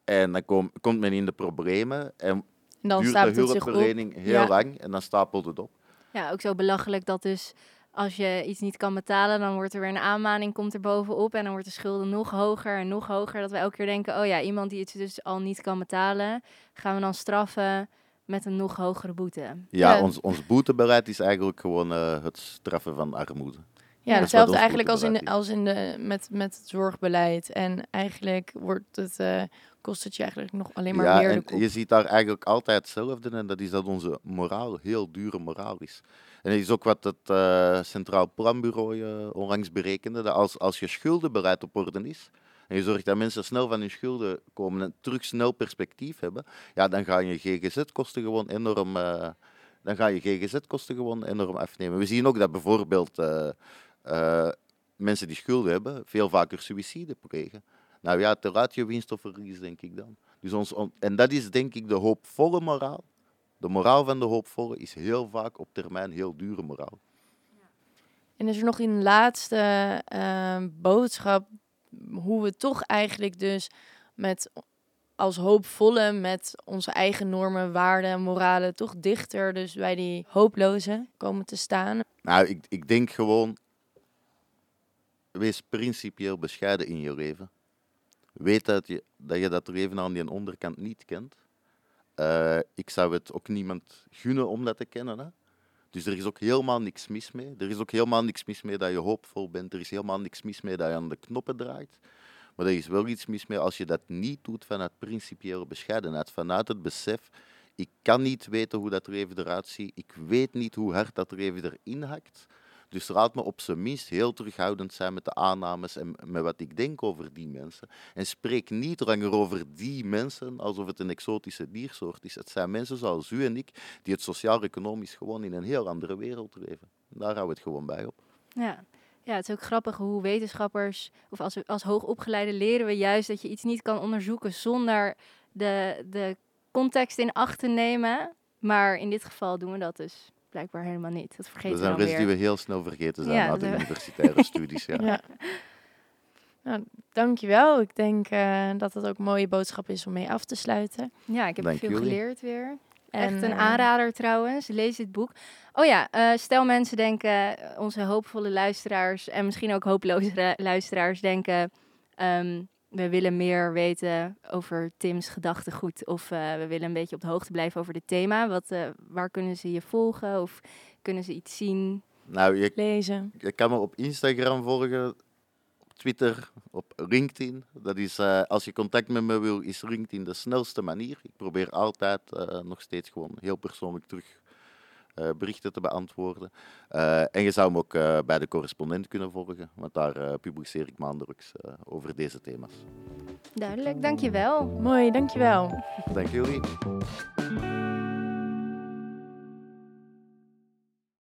En dan kom- komt men in de problemen en En dan duurt de hulpverlening heel Ja. lang en dan stapelt het op. Ja, ook zo belachelijk dat dus als je iets niet kan betalen, dan wordt er weer een aanmaning, komt er bovenop en dan wordt de schulden nog hoger en nog hoger. Dat we elke keer denken, oh ja, iemand die het dus al niet kan betalen, gaan we dan straffen met een nog hogere boete. Ja, Ja. Ons, ons boetebeleid is eigenlijk gewoon eh, het straffen van armoede. Ja, hetzelfde eigenlijk als in, de, als in de, met, met het zorgbeleid. En eigenlijk wordt het, eh, kost het je eigenlijk nog alleen maar ja, meer en je ziet daar eigenlijk altijd hetzelfde en dat is dat onze moraal heel dure moraal is. En dat is ook wat het eh, Centraal Planbureau eh, onlangs berekende, dat als, als je schuldenbeleid op orde is, en je zorgt dat mensen snel van hun schulden komen en terug snel perspectief hebben, ja, dan gaan je GGZ-kosten gewoon enorm, eh, dan gaan je GGZ-kosten gewoon enorm afnemen. We zien ook dat bijvoorbeeld mensen die schulden hebben veel vaker suïcide plegen. Nou ja, te laat je winst of verlies, denk ik dan. Dus ons, on- en dat is denk ik de hoopvolle moraal. De moraal van de hoopvolle is heel vaak op termijn heel dure moraal. En is er nog een laatste eh, boodschap hoe we toch eigenlijk dus met als hoopvolle met onze eigen normen, waarden en moralen toch dichter dus bij die hooplozen komen te staan. Nou, ik, ik denk gewoon, wees principieel bescheiden in je leven. Weet dat je dat, je dat leven aan die onderkant niet kent. Eh, ik zou het ook niemand gunnen om dat te kennen. Hè? Dus er is ook helemaal niks mis mee. Er is ook helemaal niks mis mee dat je hoopvol bent. Er is helemaal niks mis mee dat je aan de knoppen draait. Maar er is wel iets mis mee als je dat niet doet vanuit principiële bescheidenheid. Vanuit het besef, ik kan niet weten hoe dat leven eruit ziet. Ik weet niet hoe hard dat leven erin hakt. Dus laat me op zijn minst heel terughoudend zijn met de aannames en met wat ik denk over die mensen. En spreek niet langer over die mensen alsof het een exotische diersoort is. Het zijn mensen zoals u en ik die het sociaal-economisch gewoon in een heel andere wereld leven. Daar houden we het gewoon bij op. Ja. ja, het is ook grappig hoe wetenschappers, of als, als hoogopgeleide leren we juist dat je iets niet kan onderzoeken zonder de, de context in acht te nemen. Maar in dit geval doen we dat dus blijkbaar helemaal niet. Dat vergeten Dat we zijn dan les die weer. we heel snel vergeten zijn Ja, na dat de universitaire studies. Ja. Ja. Nou, dankjewel. Ik denk eh, dat het ook een mooie boodschap is om mee af te sluiten. Ja, ik heb Dank veel jullie. geleerd weer. En, Echt een eh, aanrader trouwens. Lees dit boek. Oh ja, eh, stel mensen denken, onze hoopvolle luisteraars en misschien ook hooploze ra- luisteraars denken, ehm, we willen meer weten over Tim's gedachtegoed of eh, we willen een beetje op de hoogte blijven over dit thema. Wat, eh, waar kunnen ze je volgen of kunnen ze iets zien? Nou, je, Lezen. je kan me op Instagram volgen, op Twitter, op LinkedIn. Dat is, eh, als je contact met me wil, is LinkedIn de snelste manier. Ik probeer altijd eh, nog steeds gewoon heel persoonlijk terug berichten te beantwoorden. Eh, en je zou me ook eh, bij de correspondent kunnen volgen, want daar eh, publiceer ik maandelijks eh, over deze thema's. Duidelijk, dankjewel. Mooi, dankjewel. Dank jullie.